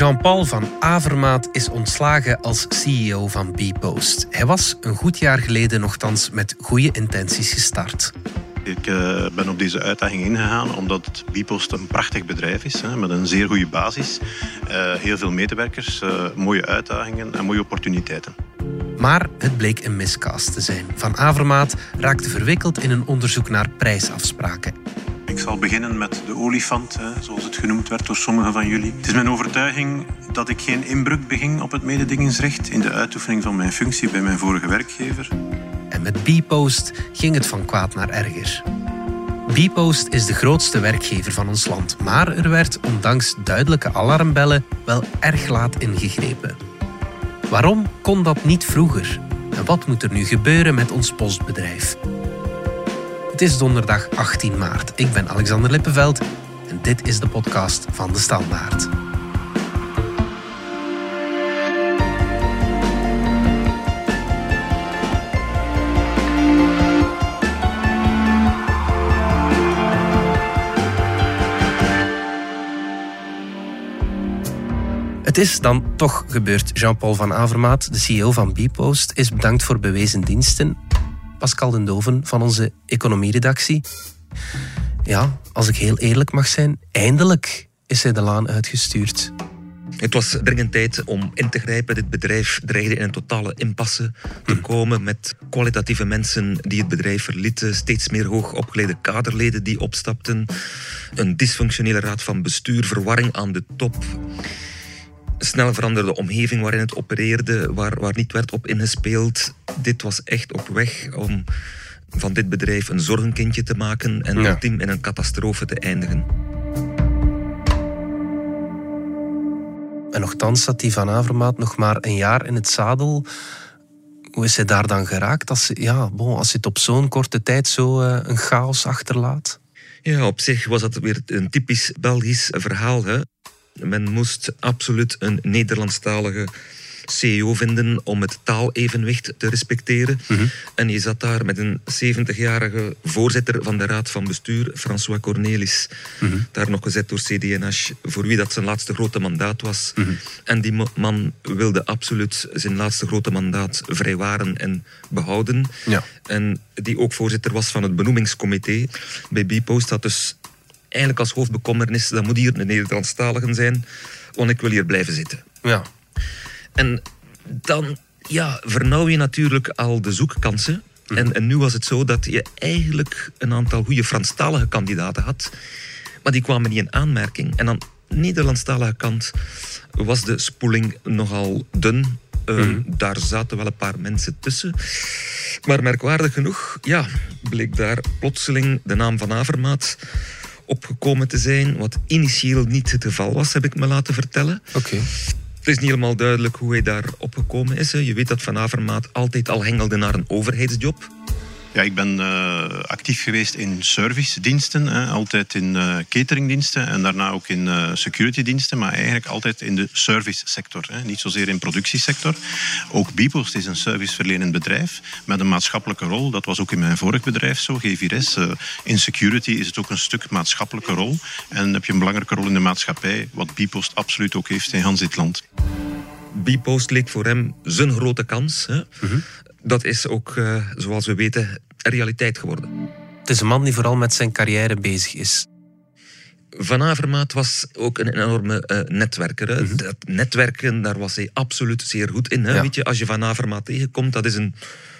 Jean-Paul van Avermaat is ontslagen als CEO van Bpost. Hij was een goed jaar geleden nogthans met goede intenties gestart. Ik uh, ben op deze uitdaging ingegaan omdat Bpost een prachtig bedrijf is, hè, met een zeer goede basis, uh, heel veel medewerkers, uh, mooie uitdagingen en mooie opportuniteiten. Maar het bleek een miscast te zijn. Van Avermaat raakte verwikkeld in een onderzoek naar prijsafspraken. Ik zal beginnen met de olifant, zoals het genoemd werd door sommigen van jullie. Het is mijn overtuiging dat ik geen inbreuk beging op het mededingingsrecht in de uitoefening van mijn functie bij mijn vorige werkgever. En met Bpost ging het van kwaad naar erger. Bpost is de grootste werkgever van ons land, maar er werd ondanks duidelijke alarmbellen wel erg laat ingegrepen. Waarom kon dat niet vroeger? En wat moet er nu gebeuren met ons postbedrijf? Het is donderdag 18 maart. Ik ben Alexander Lippenveld en dit is de podcast van de Standaard. Het is dan toch gebeurd. Jean-Paul van Avermaat, de CEO van Bpost, is bedankt voor bewezen diensten. Pascal den Doven van onze economieredactie. Ja, als ik heel eerlijk mag zijn, eindelijk is hij de laan uitgestuurd. Het was dringend tijd om in te grijpen. Dit bedrijf dreigde in een totale impasse te hm. komen met kwalitatieve mensen die het bedrijf verlieten, steeds meer hoogopgeleide kaderleden die opstapten, een dysfunctionele raad van bestuur, verwarring aan de top snel veranderde omgeving waarin het opereerde, waar, waar niet werd op ingespeeld. Dit was echt op weg om van dit bedrijf een zorgenkindje te maken en het team in een catastrofe te eindigen. En nogthans zat die Van Avermaat nog maar een jaar in het zadel. Hoe is hij daar dan geraakt als, ja, bon, als je het op zo'n korte tijd zo uh, een chaos achterlaat? Ja, op zich was dat weer een typisch Belgisch verhaal. Hè? Men moest absoluut een Nederlandstalige CEO vinden om het taalevenwicht te respecteren. Mhm. En je zat daar met een 70-jarige voorzitter van de Raad van Bestuur, François Cornelis. Mhm. Daar nog gezet door CDNH, voor wie dat zijn laatste grote mandaat was. Mhm. En die man wilde absoluut zijn laatste grote mandaat vrijwaren en behouden. Ja. En die ook voorzitter was van het benoemingscomité. Bij Bpost had dus eigenlijk als hoofdbekommernis, dat moet hier een Nederlandstalige zijn, want ik wil hier blijven zitten. Ja. En dan ja, vernauw je natuurlijk al de zoekkansen. Mhm. En, en nu was het zo dat je eigenlijk een aantal goede Franstalige kandidaten had, maar die kwamen niet in aanmerking. En aan de Nederlandstalige kant was de spoeling nogal dun. Uh, mm. Daar zaten wel een paar mensen tussen. Maar merkwaardig genoeg, ja, bleek daar plotseling de naam van Avermaat opgekomen te zijn, wat initieel niet het geval was, heb ik me laten vertellen. Oké. Het is niet helemaal duidelijk hoe hij daar opgekomen is. Je weet dat Van Avermaat altijd al hengelde naar een overheidsjob. Ja, ik ben uh, actief geweest in servicediensten, hè, altijd in uh, cateringdiensten en daarna ook in uh, securitydiensten, maar eigenlijk altijd in de servicesector, hè, niet zozeer in productiesector. Ook Bipost is een serviceverlenend bedrijf met een maatschappelijke rol. Dat was ook in mijn vorig bedrijf zo, G4S. in security is het ook een stuk maatschappelijke rol en heb je een belangrijke rol in de maatschappij, wat Bipost absoluut ook heeft in Hans dit land. Bipost leek voor hem zijn grote kans. Hè? Mhm dat is ook, uh, zoals we weten, realiteit geworden. Het is een man die vooral met zijn carrière bezig is. Van Avermaat was ook een enorme uh, netwerker. Mm Dat netwerken, daar was hij absoluut zeer goed in. Hè? Weet je, als je Van Avermaat tegenkomt, dat is een,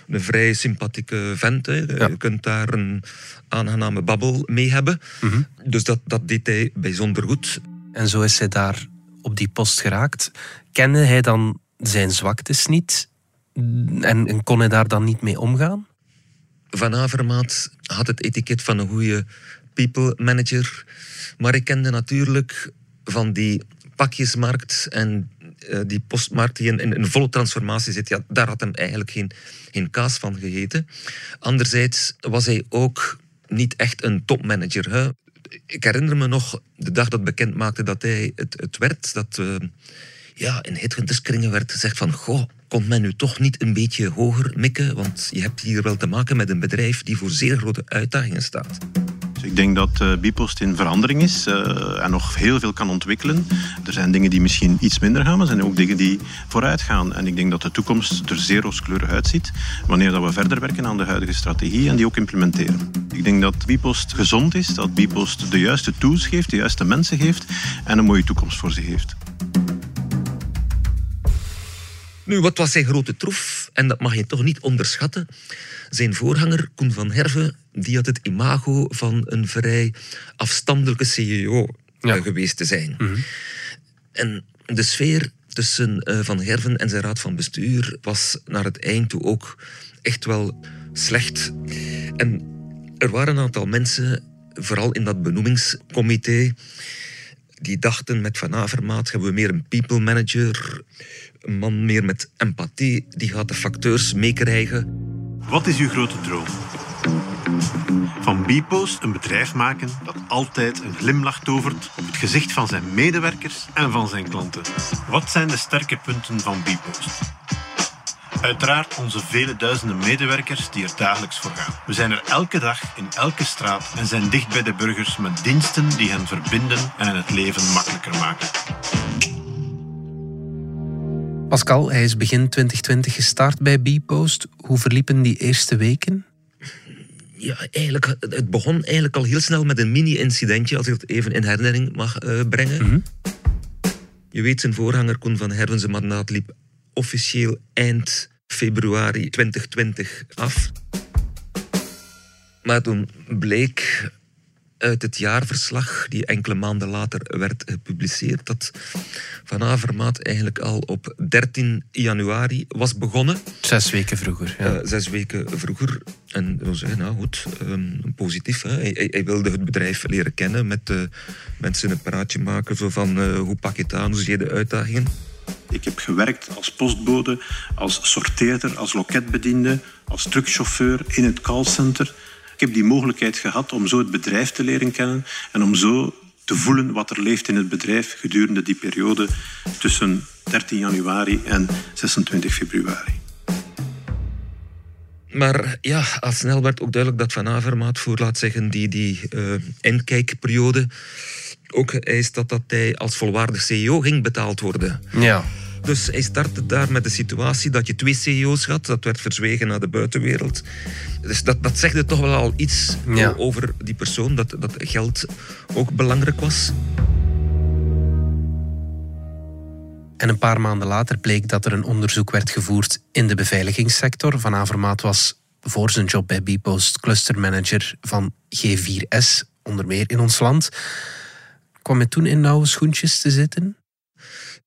een vrij sympathieke vent. Hè? Je kunt daar een aangename babbel mee hebben. Mhm. Dus dat, dat deed hij bijzonder goed. En zo is hij daar op die post geraakt. Kende hij dan zijn zwaktes niet? En, kon hij daar dan niet mee omgaan? Van Avermaat had het etiket van een goede people manager. Maar ik kende natuurlijk van die pakjesmarkt en uh, die postmarkt die in, in, volle transformatie zit. Ja, daar had hem eigenlijk geen, geen kaas van gegeten. Anderzijds was hij ook niet echt een topmanager. Ik herinner me nog de dag dat bekend maakte dat hij het, het werd. Dat uh, ja, in headhunterskringen werd gezegd van... Goh, kon men nu toch niet een beetje hoger mikken? Want je hebt hier wel te maken met een bedrijf die voor zeer grote uitdagingen staat. Ik denk dat uh, Bipost in verandering is uh, en nog heel veel kan ontwikkelen. Er zijn dingen die misschien iets minder gaan, maar er zijn ook dingen die vooruit gaan. En ik denk dat de toekomst er zeer rooskleurig uitziet wanneer dat we verder werken aan de huidige strategie en die ook implementeren. Ik denk dat Bipost gezond is, dat Bipost de juiste tools geeft, de juiste mensen geeft en een mooie toekomst voor zich heeft. Nu, wat was zijn grote troef? En dat mag je toch niet onderschatten. Zijn voorganger, Koen van Herve, die had het imago van een vrij afstandelijke CEO eh, geweest te zijn. Mhm. En de sfeer tussen uh, Van Herven en zijn raad van bestuur was naar het eind toe ook echt wel slecht. En er waren een aantal mensen, vooral in dat benoemingscomité, die dachten met Van Avermaat hebben we meer een people manager, een man meer met empathie, die gaat de facteurs meekrijgen. Wat is uw grote droom? Van Bpost een bedrijf maken dat altijd een glimlach tovert op het gezicht van zijn medewerkers en van zijn klanten. Wat zijn de sterke punten van Bpost? Uiteraard onze vele duizenden medewerkers die er dagelijks voor gaan. We zijn er elke dag in elke straat en zijn dicht bij de burgers met diensten die hen verbinden en het leven makkelijker maken. Pascal, hij is begin 2020 gestart bij Bpost. Hoe verliepen die eerste weken? Ja, eigenlijk, het begon eigenlijk al heel snel met een mini-incidentje, als ik het even in herinnering mag uh, brengen. Mhm. Je weet, zijn voorganger Koen van Herven, zijn mandaat liep officieel eind februari 2020 af. Maar toen bleek uit het jaarverslag, die enkele maanden later werd gepubliceerd, dat Van Avermaat eigenlijk al op 13 januari was begonnen. Zes weken vroeger. Ja. Uh, zes weken vroeger. En we zeggen, nou goed, um, positief. Hè? Hij, hij, wilde het bedrijf leren kennen, met uh, mensen een praatje maken zo van uh, hoe pak je het aan, hoe zie je de uitdagingen. Ik heb gewerkt als postbode, als sorteerder, als loketbediende, als truckchauffeur in het callcenter. Ik heb die mogelijkheid gehad om zo het bedrijf te leren kennen en om zo te voelen wat er leeft in het bedrijf gedurende die periode tussen 13 januari en 26 februari. Maar ja, al snel werd ook duidelijk dat Van Avermaat voor, laat zeggen, die, die uh, ook eist dat, dat hij als volwaardig CEO ging betaald worden. Ja. Dus hij startte daar met de situatie dat je twee CEO's had. Dat werd verzwegen naar de buitenwereld. Dus dat, dat zegde toch wel al iets over die persoon, dat, dat geld ook belangrijk was. En een paar maanden later bleek dat er een onderzoek werd gevoerd in de beveiligingssector. Van Avermaat was voor zijn job bij Bpost clustermanager van G4S, onder meer in ons land. Kwam hij toen in nauwe schoentjes te zitten?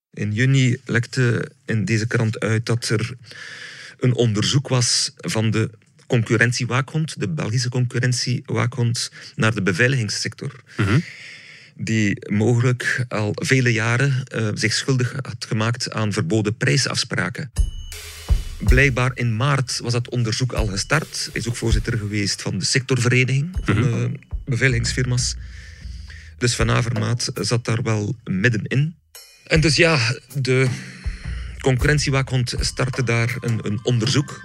In juni lekte in deze krant uit dat er een onderzoek was van de concurrentiewaakhond, de Belgische concurrentiewaakhond, naar de beveiligingssector. Mhm. Die mogelijk al vele jaren uh, zich schuldig had gemaakt aan verboden prijsafspraken. Blijkbaar in maart was dat onderzoek al gestart. Hij is ook voorzitter geweest van de sectorvereniging van mhm. de beveiligingsfirma's. Dus Van Avermaat zat daar wel middenin. En dus ja, de concurrentiewaakhond startte daar een, een onderzoek.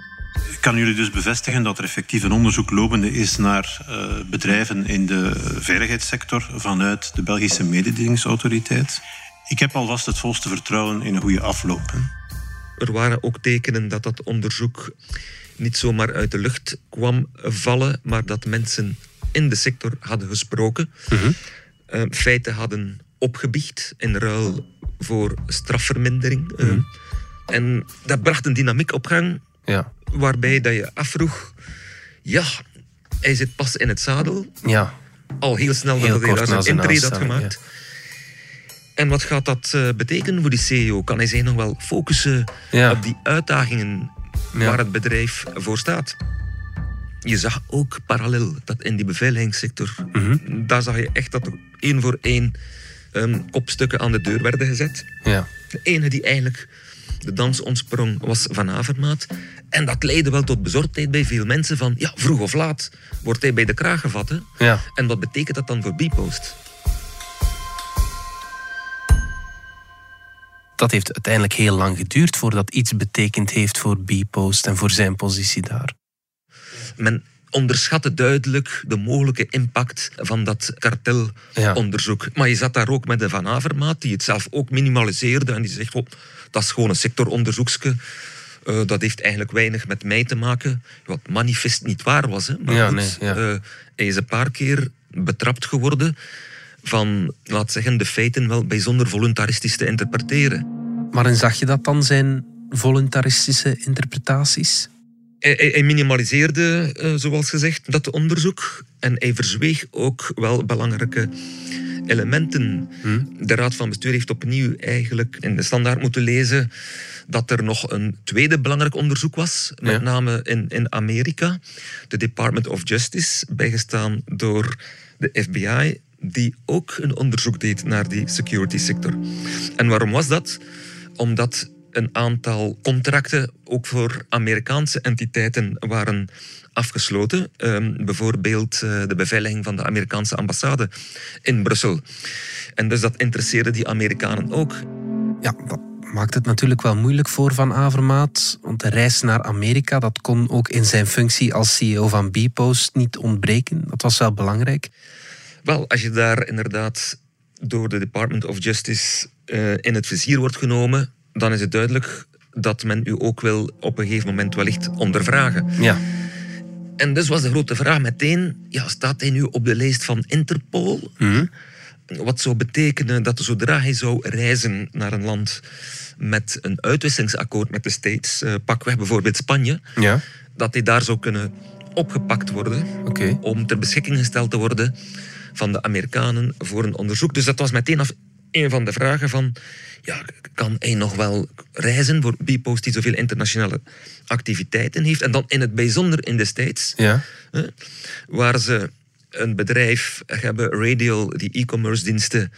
Ik kan jullie dus bevestigen dat er effectief een onderzoek lopende is naar uh, bedrijven in de veiligheidssector vanuit de Belgische mededingingsautoriteit. Ik heb alvast het volste vertrouwen in een goede afloop. Er waren ook tekenen dat dat onderzoek niet zomaar uit de lucht kwam vallen, maar dat mensen in de sector hadden gesproken, mm feiten hadden opgebiecht in ruil voor strafvermindering. Eh. Mhm. en dat bracht een dynamiek op gang, ja. waarbij dat je afvroeg, ja, hij zit pas in het zadel. Ja. Al heel snel nadat hij daar zijn intrede had gemaakt. En wat gaat dat uh, betekenen voor die CEO? Kan hij zich nog wel focussen op die uitdagingen waar het bedrijf voor staat? Je zag ook parallel dat in die beveiligingssector, mhm. daar zag je echt dat er één voor één um, kopstukken aan de deur werden gezet. Ja. De ene die eigenlijk de dans ontsprong was Van Avermaat. En dat leidde wel tot bezorgdheid bij veel mensen van... ja, vroeg of laat wordt hij bij de kraag gevat. Hè? Ja. En wat betekent dat dan voor Bpost? Dat heeft uiteindelijk heel lang geduurd voordat iets betekend heeft voor Bpost en voor zijn positie daar. Men onderschatte duidelijk de mogelijke impact van dat kartelonderzoek. Maar je zat daar ook met de Van Avermaat, die het zelf ook minimaliseerde en die zegt, oh, dat is gewoon een sectoronderzoekske. Uh, dat heeft eigenlijk weinig met mij te maken. Wat manifest niet waar was. Hè. Maar Ja, goed, nee, ja. eh, hij is een paar keer betrapt geworden van, laat zeggen, de feiten wel bijzonder voluntaristisch te interpreteren. Waarin zag je dat dan, zijn voluntaristische interpretaties? Hij, minimaliseerde, eh, zoals gezegd, dat onderzoek. En hij verzweeg ook wel belangrijke elementen. De Raad van Bestuur heeft opnieuw eigenlijk in de standaard moeten lezen dat er nog een tweede belangrijk onderzoek was, met Ja. name in, in Amerika. De Department of Justice, bijgestaan door de FBI, die ook een onderzoek deed naar die security sector. En waarom was dat? Omdat een aantal contracten ook voor Amerikaanse entiteiten waren afgesloten. Ehm, bijvoorbeeld eh, de beveiliging van de Amerikaanse ambassade in Brussel. En dus dat interesseerde die Amerikanen ook. Ja, dat maakt het natuurlijk wel moeilijk voor Van Avermaat. Want de reis naar Amerika, dat kon ook in zijn functie als CEO van Bpost niet ontbreken. Dat was wel belangrijk. Wel, als je daar inderdaad door de Department of Justice eh, in het vizier wordt genomen, dan is het duidelijk dat men u ook wil op een gegeven moment wellicht ondervragen. Ja, En dus was de grote vraag meteen, ja, staat hij nu op de lijst van Interpol? Wat zou betekenen dat zodra hij zou reizen naar een land met een uitwisselingsakkoord met de States, eh, pakweg bijvoorbeeld Spanje, ja. dat hij daar zou kunnen opgepakt worden om ter beschikking gesteld te worden van de Amerikanen voor een onderzoek. Dus dat was meteen af een van de vragen van, ja, kan hij nog wel reizen voor Bpost die zoveel internationale activiteiten heeft en dan in het bijzonder in de States, Ja. hè, waar ze een bedrijf hebben, Radial, die e-commerce diensten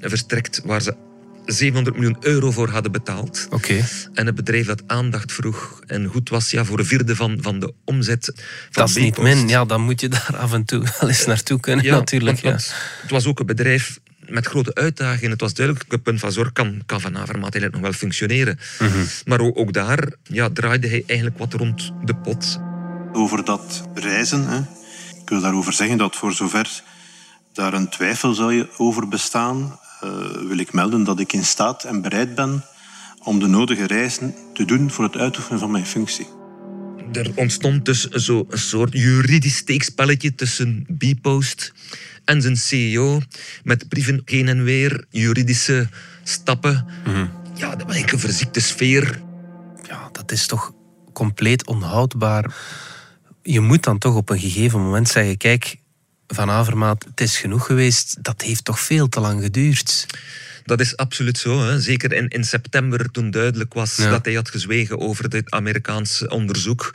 verstrekt, waar ze 700 miljoen euro voor hadden betaald. Oké. En een bedrijf dat aandacht vroeg en goed was ja, voor een vierde van, van de omzet van Dat is niet min. Ja, dan moet je daar af en toe wel eens naartoe kunnen, Ja, natuurlijk. want het was ook een bedrijf met grote uitdagingen. Het was duidelijk, het punt van zorg kan, kan Van Avermaat eigenlijk nog wel functioneren. Maar ook, ook daar ja, draaide hij eigenlijk wat rond de pot. Over dat reizen, hè. ik wil daarover zeggen dat voor zover daar een twijfel zou je over bestaan, eh, wil ik melden dat ik in staat en bereid ben om de nodige reizen te doen voor het uitoefenen van mijn functie. Er ontstond dus zo een soort juridisch steekspelletje tussen Bpost en zijn CEO. Met brieven heen en weer, juridische stappen. Ja, dat was een verziekte sfeer. Ja, dat is toch compleet onhoudbaar. Je moet dan toch op een gegeven moment zeggen: kijk, Van Avermaat, het is genoeg geweest. Dat heeft toch veel te lang geduurd. Dat is absoluut zo. Hè. Zeker in, in september, toen duidelijk was Ja. dat hij had gezwegen over dit Amerikaanse onderzoek.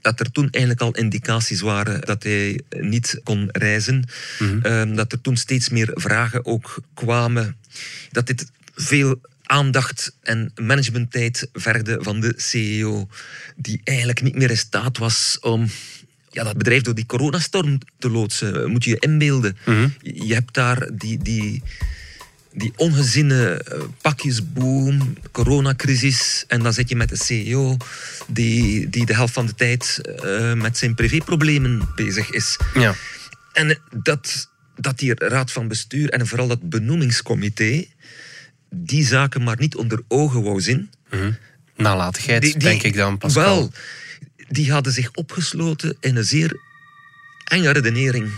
Dat er toen eigenlijk al indicaties waren dat hij niet kon reizen. Ehm, dat er toen steeds meer vragen ook kwamen. Dat dit veel aandacht en managementtijd vergde van de CEO. Die eigenlijk niet meer in staat was om ja, dat bedrijf door die coronastorm te loodsen. Moet je je inbeelden. Je je hebt daar die... die die ongeziene eh, pakjesboom, coronacrisis. En dan zit je met de CEO die, die de helft van de tijd eh, met zijn privéproblemen bezig is. Ja. En dat, dat die raad van bestuur en vooral dat benoemingscomité die zaken maar niet onder ogen wou zien. Nalatigheid, Die- die- denk ik dan, Pascal. Wel, die hadden zich opgesloten in een zeer enge redenering.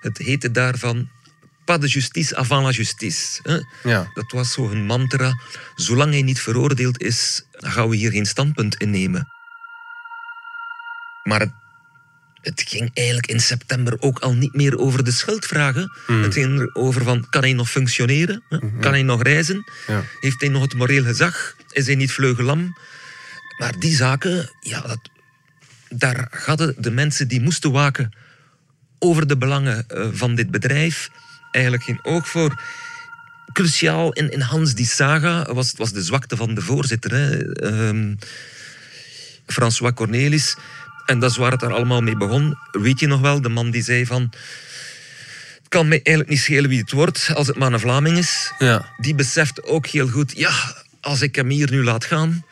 Het heette daarvan pas de justice avant la justice. Hè? Ja. Dat was zo hun mantra. Zolang hij niet veroordeeld is, gaan we hier geen standpunt innemen. Maar het, het ging eigenlijk in september ook al niet meer over de schuldvragen. Het ging erover van, kan hij nog functioneren? Hè? Kan hij nog reizen? Ja. Heeft hij nog het moreel gezag? Is hij niet vleugelam? Maar die zaken, ja, dat, daar hadden de mensen die moesten waken over de belangen eh, van dit bedrijf eigenlijk geen oog voor. Cruciaal in, in Hans die saga was, was de zwakte van de voorzitter, hè. Ehm, François Cornelis. En dat is waar het er allemaal mee begon. Weet je nog wel, de man die zei van... Het kan mij eigenlijk niet schelen wie het wordt, als het maar een Vlaming is Ja. die beseft ook heel goed, ja, als ik hem hier nu laat gaan,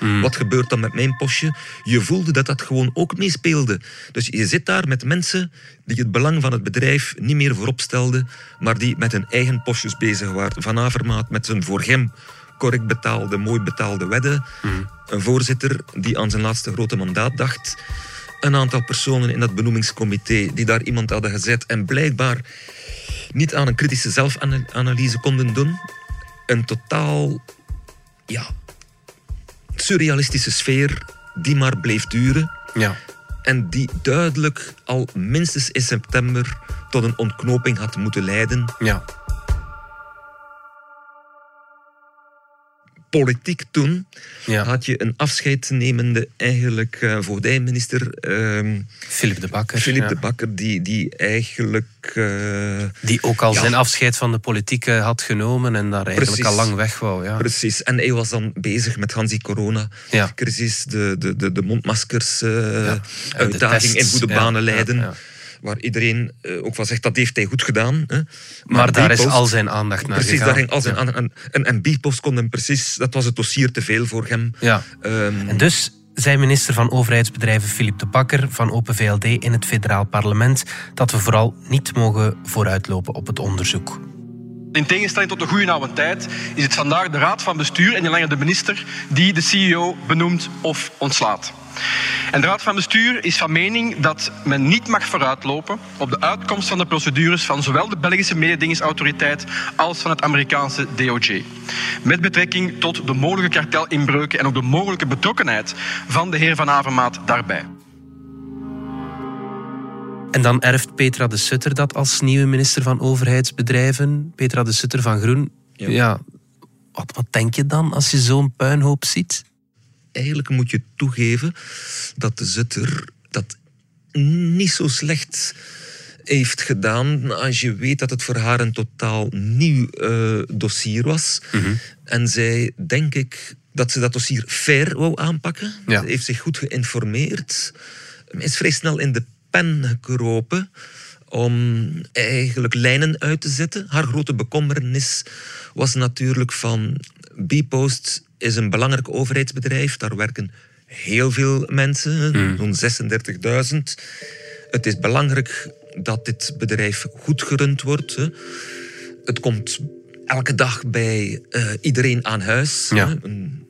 Mm. Wat gebeurt dan met mijn postje? Je voelde dat dat gewoon ook meespeelde. Dus je zit daar met mensen die het belang van het bedrijf niet meer voorop stelden, maar die met hun eigen postjes bezig waren. Van Avermaat met zijn voor hem correct betaalde, mooi betaalde wedden. Mm. Een voorzitter die aan zijn laatste grote mandaat dacht. Een aantal personen in dat benoemingscomité die daar iemand hadden gezet en blijkbaar niet aan een kritische zelfanalyse konden doen. Een totaal ja, surrealistische sfeer die maar bleef duren. Ja. En die duidelijk al minstens in september tot een ontknoping had moeten leiden. Ja. Politiek toen ja. had je een afscheidnemende eigenlijk uh, voogdijminister. Uh, Philip de Bakker. Philip de Bakker, die, die eigenlijk... Uh, die ook al zijn afscheid van de politiek eh, had genomen en daar eigenlijk al lang weg wou. Ja. Precies, en hij was dan bezig met Hansi corona-crisis, de, de, de, de mondmaskers, uitdaging in goede banen leiden waar iedereen uh, ook van zegt dat heeft hij goed gedaan. Hè. Maar, maar daar is al zijn aandacht naar Precies, gegaan. daar ging al zijn aandacht aan. En, en Bpost kon hem precies, dat was het dossier te veel voor hem. Ja. Um, en dus zei minister van Overheidsbedrijven Philippe de Bakker van Open VLD in het federaal parlement dat we vooral niet mogen vooruitlopen op het onderzoek. In tegenstelling tot de goede oude tijd is het vandaag de raad van bestuur en niet langer de minister die de CEO benoemt of ontslaat. En de Raad van Bestuur is van mening dat men niet mag vooruitlopen op de uitkomst van de procedures van zowel de Belgische mededingingsautoriteit als van het Amerikaanse DOJ. Met betrekking tot de mogelijke kartelinbreuken en ook de mogelijke betrokkenheid van de heer Van Avermaat daarbij. En dan erft Petra de Sutter dat als nieuwe minister van Overheidsbedrijven. Petra de Sutter van Groen. Ja, ja wat, wat denk je dan als je zo'n puinhoop ziet? eigenlijk moet je toegeven dat de Zutter dat niet zo slecht heeft gedaan als je weet dat het voor haar een totaal nieuw uh, dossier was. Mhm. En zij, denk ik, dat ze dat dossier fair wou aanpakken. Ze heeft zich goed geïnformeerd. Is vrij snel in de pen gekropen om eigenlijk lijnen uit te zetten. Haar grote bekommernis was natuurlijk van Bpost is een belangrijk overheidsbedrijf. Daar werken heel veel mensen, mm. zo'n 36.000. Het is belangrijk dat dit bedrijf goed gerund wordt. Het komt elke dag bij uh, iedereen aan huis. Ja.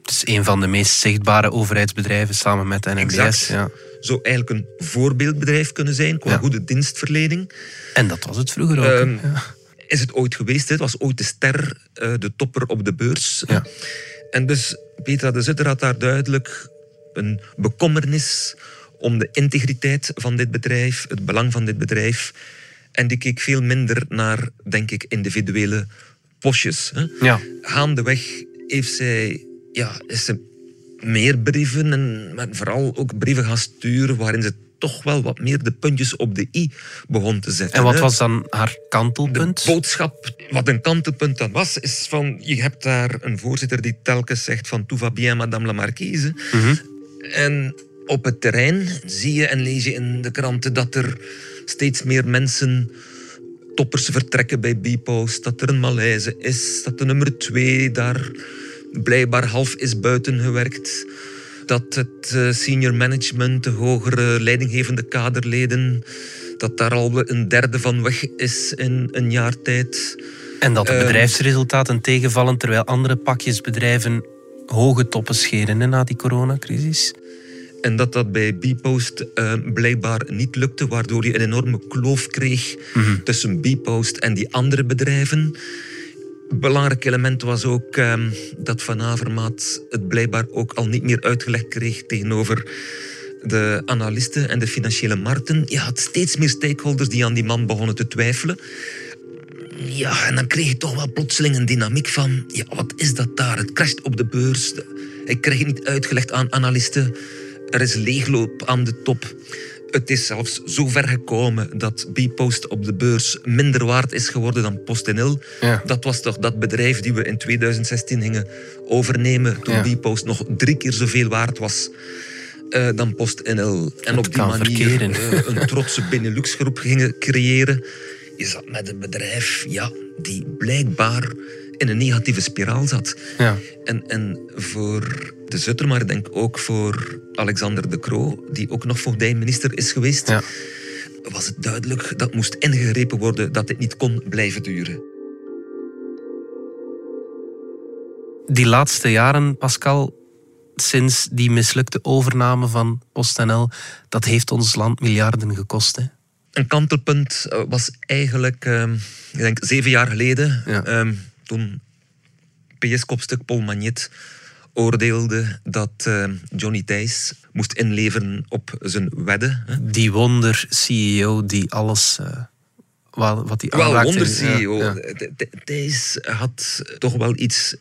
Het is een van de meest zichtbare overheidsbedrijven samen met de NMBS. Ja. Zou eigenlijk een voorbeeldbedrijf kunnen zijn qua goede dienstverlening. En dat was het vroeger ook. Um, ja. Is het ooit geweest? Het was ooit de ster, uh, de topper op de beurs. Ja. En dus Petra de Zutter had daar duidelijk een bekommernis om de integriteit van dit bedrijf, het belang van dit bedrijf. En die keek veel minder naar, denk ik, individuele postjes. Hè. Ja. Gaandeweg heeft zij, ja, is ze meer brieven en maar vooral ook brieven gaan sturen waarin ze toch wel wat meer de puntjes op de i begon te zetten. En wat was dan haar kantelpunt? De boodschap, wat een kantelpunt dan was, is van... Je hebt daar een voorzitter die telkens zegt van... Tout va bien, madame la marquise. Mhm. En op het terrein zie je en lees je in de kranten dat er steeds meer mensen toppers vertrekken bij Bpost, dat er een malaise is, dat de nummer twee daar blijkbaar half is buitengewerkt dat het eh, senior management, de hogere leidinggevende kaderleden, dat daar al een derde van weg is in een jaar tijd. En dat de ehm, bedrijfsresultaten tegenvallen terwijl andere pakjesbedrijven hoge toppen scheren na die coronacrisis. En dat dat bij Bpost uh, blijkbaar niet lukte, waardoor je een enorme kloof kreeg mhm. tussen Bpost en die andere bedrijven belangrijk element was ook ehm, dat Van Avermaat het blijkbaar ook al niet meer uitgelegd kreeg tegenover de analisten en de financiële markten. Je had steeds meer stakeholders die aan die man begonnen te twijfelen. Ja, en dan kreeg je toch wel plotseling een dynamiek van... Ja, wat is dat daar? Het crasht op de beurs. Ik het niet uitgelegd aan analisten. Er is leegloop aan de top. Het is zelfs zo ver gekomen dat Bpost op de beurs minder waard is geworden dan PostNL. Ja. Dat was toch dat bedrijf die we in 2016 gingen overnemen toen ja. Bpost nog drie keer zoveel waard was. Uh, dan PostNL. En op die manier uh, een trotse Benelux-groep gingen creëren. Je zat met een bedrijf ja, die blijkbaar in een negatieve spiraal zat. Ja. En, en voor de Zutter, maar ik denk ook voor Alexander de Croo, die ook nog voogdijminister is geweest, Ja. was het duidelijk dat moest ingegrepen worden dat dit niet kon blijven duren. Die laatste jaren, Pascal, sinds die mislukte overname van PostNL, dat heeft ons land miljarden gekost. Hè? Een kantelpunt eh, was eigenlijk, ehm, ik denk zeven jaar geleden, Ja. ehm, toen PS-kopstuk Paul Magnet oordeelde dat ehm, Johnny Thijs moest inleveren op zijn wedden. Die wonder-CEO die alles... eh, wat, die Wel, wonder-CEO. Ja, Th- Thijs had toch wel iets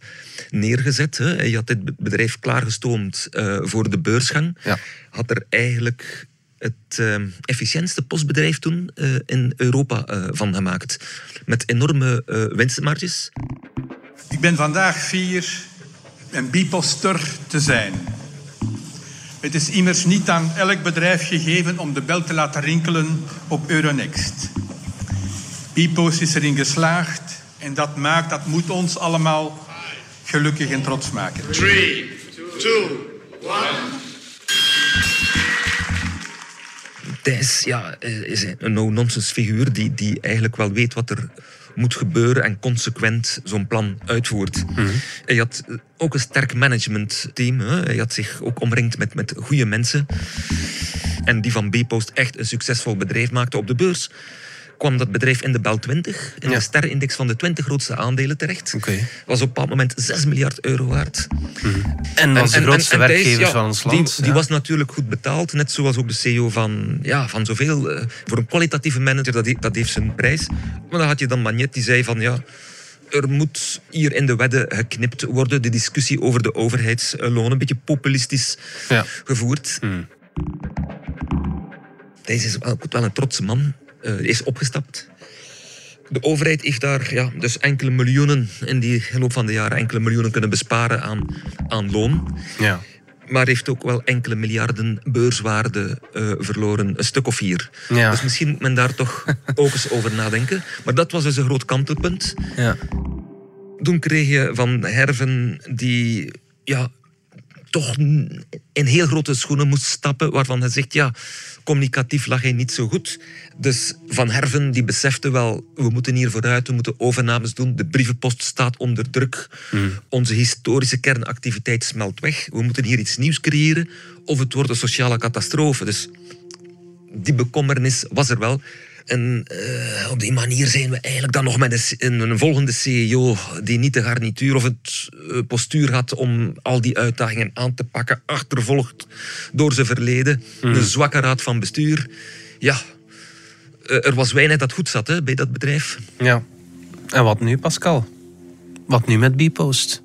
neergezet. Hè. Hij had dit bedrijf klaargestoomd eh, voor de beursgang. Ja. Had er eigenlijk het eh, efficiëntste postbedrijf toen eh, in Europa eh, van gemaakt. Met enorme eh, winstmarges. Ik ben vandaag fier een biposter te zijn. Het is immers niet aan elk bedrijf gegeven om de bel te laten rinkelen op Euronext. Bipost is erin geslaagd en dat maakt, dat moet ons allemaal gelukkig en trots maken. Three, two, one. Thijs ja, eh, is een no-nonsense figuur die, die eigenlijk wel weet wat er moet gebeuren en consequent zo'n plan uitvoert. Hij had ook een sterk managementteam. Hè. Hij had zich ook omringd met, met goede mensen. En die van B-Post echt een succesvol bedrijf maakte op de beurs. Kwam dat bedrijf in de Bel 20, in Ja. de sterrenindex van de 20 grootste aandelen terecht. Oké. Was op een bepaald moment 6 miljard euro waard. En was de grootste en Thijs, werkgever ja, van ons land. Die, ja. was natuurlijk goed betaald, net zoals ook de CEO van, ja, van zoveel. eh, voor een kwalitatieve manager, dat, dat heeft zijn prijs. Maar dan had je dan Magnet die zei van ja. Er moet hier in de wedden geknipt worden. De discussie over de overheidslonen, een beetje populistisch Ja. gevoerd. Hmm. Deze is wel, wel een trotse man. Eh, is opgestapt. De overheid heeft daar ja, dus enkele miljoenen in die loop van de jaren enkele miljoenen kunnen besparen aan, aan loon. Ja. Maar heeft ook wel enkele miljarden beurswaarde eh, verloren. Een stuk of vier. Ja. Dus misschien moet men daar toch ook eens over nadenken. Maar dat was dus een groot kantelpunt. Ja. Toen kreeg je Van Herven die ja, toch in heel grote schoenen moest stappen, waarvan hij zegt, ja, communicatief lag hij niet zo goed. Dus Van Herven die besefte wel, we moeten hier vooruit, we moeten overnames doen, de brievenpost staat onder druk, onze historische kernactiviteit smelt weg, we moeten hier iets nieuws creëren, of het wordt een sociale catastrofe. Dus die bekommernis was er wel. En eh, op die manier zijn we eigenlijk dan nog met een, een, volgende CEO die niet de garnituur of het eh, postuur had om al die uitdagingen aan te pakken, achtervolgd door zijn verleden, een zwakke raad van bestuur. Ja, eh, er was weinig dat goed zat hè, bij dat bedrijf. ja. En wat nu, Pascal? Wat nu met Bpost?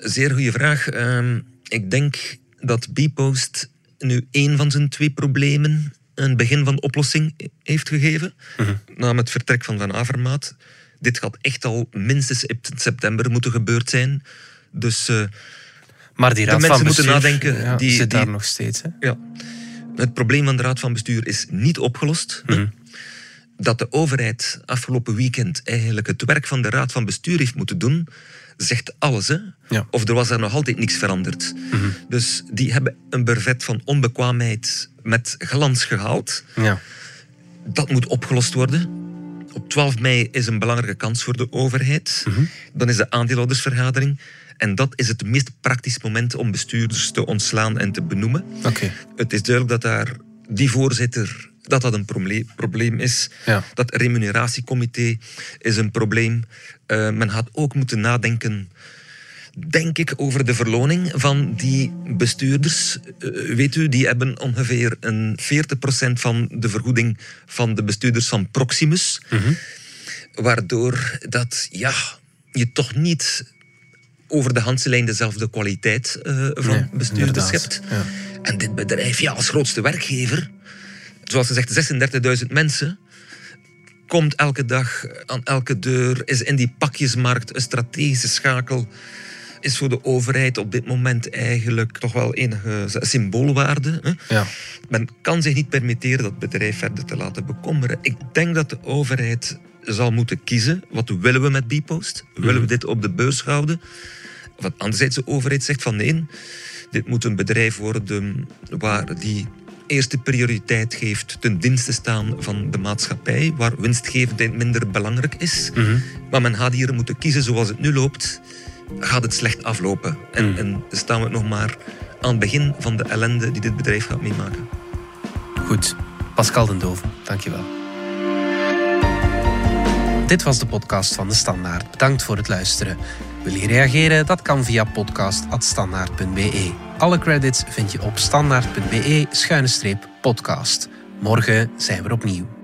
Zeer goede vraag. Ehm, ik denk dat Bpost nu één van zijn twee problemen een begin van oplossing heeft gegeven. Na het vertrek van Van Avermaat. Dit gaat echt al minstens in september moeten gebeurd zijn. Dus eh, Maar die raad mensen van moeten bestuur, nadenken, ja, die- zit die- daar nog steeds. Hè? ja, het probleem van de Raad van Bestuur is niet opgelost. Dat de overheid afgelopen weekend eigenlijk het werk van de Raad van Bestuur heeft moeten doen, zegt alles. Hè? Ja. Of er was er nog altijd niks veranderd. Dus die hebben een brevet van onbekwaamheid met glans gehaald. Ja. Dat moet opgelost worden. Op 12 mei is een belangrijke kans voor de overheid. Dan is de aandeelhoudersvergadering. En dat is het meest praktisch moment om bestuurders te ontslaan en te benoemen. Oké. Het is duidelijk dat daar die voorzitter dat dat een proble- probleem is. Ja. Dat remuneratiecomité is een probleem. Eh, men had ook moeten nadenken, denk ik, over de verloning van die bestuurders. Eh, weet u, die hebben ongeveer een 40% van de vergoeding van de bestuurders van Proximus. Waardoor dat, ja, je toch niet over de handse lijn dezelfde kwaliteit eh, van Nee, bestuurders hebt. Ja. En dit bedrijf, ja, als grootste werkgever, zoals gezegd, 36.000 mensen, komt elke dag aan elke deur, is in die pakjesmarkt een strategische schakel, is voor de overheid op dit moment eigenlijk toch wel enige symboolwaarde. Hè? Ja. Men kan zich niet permitteren dat bedrijf verder te laten bekommeren. Ik denk dat de overheid zal moeten kiezen. Wat willen we met Bpost? Willen we dit op de beurs houden? Wat anderzijds de overheid zegt van nee, dit moet een bedrijf worden waar die eerste prioriteit geeft ten dienste staan van de maatschappij, waar winstgevendheid minder belangrijk is. Mhm. Maar men gaat hier moeten kiezen zoals het nu loopt, gaat het slecht aflopen. En, Mhm. en staan we nog maar aan het begin van de ellende die dit bedrijf gaat meemaken. Goed. Pascal den Doven, dankjewel. Dit was de podcast van De Standaard. Bedankt voor het luisteren. Wil je reageren? Dat kan via podcast.standaard.be. Alle credits vind je op standaard.be-podcast. Morgen zijn we opnieuw.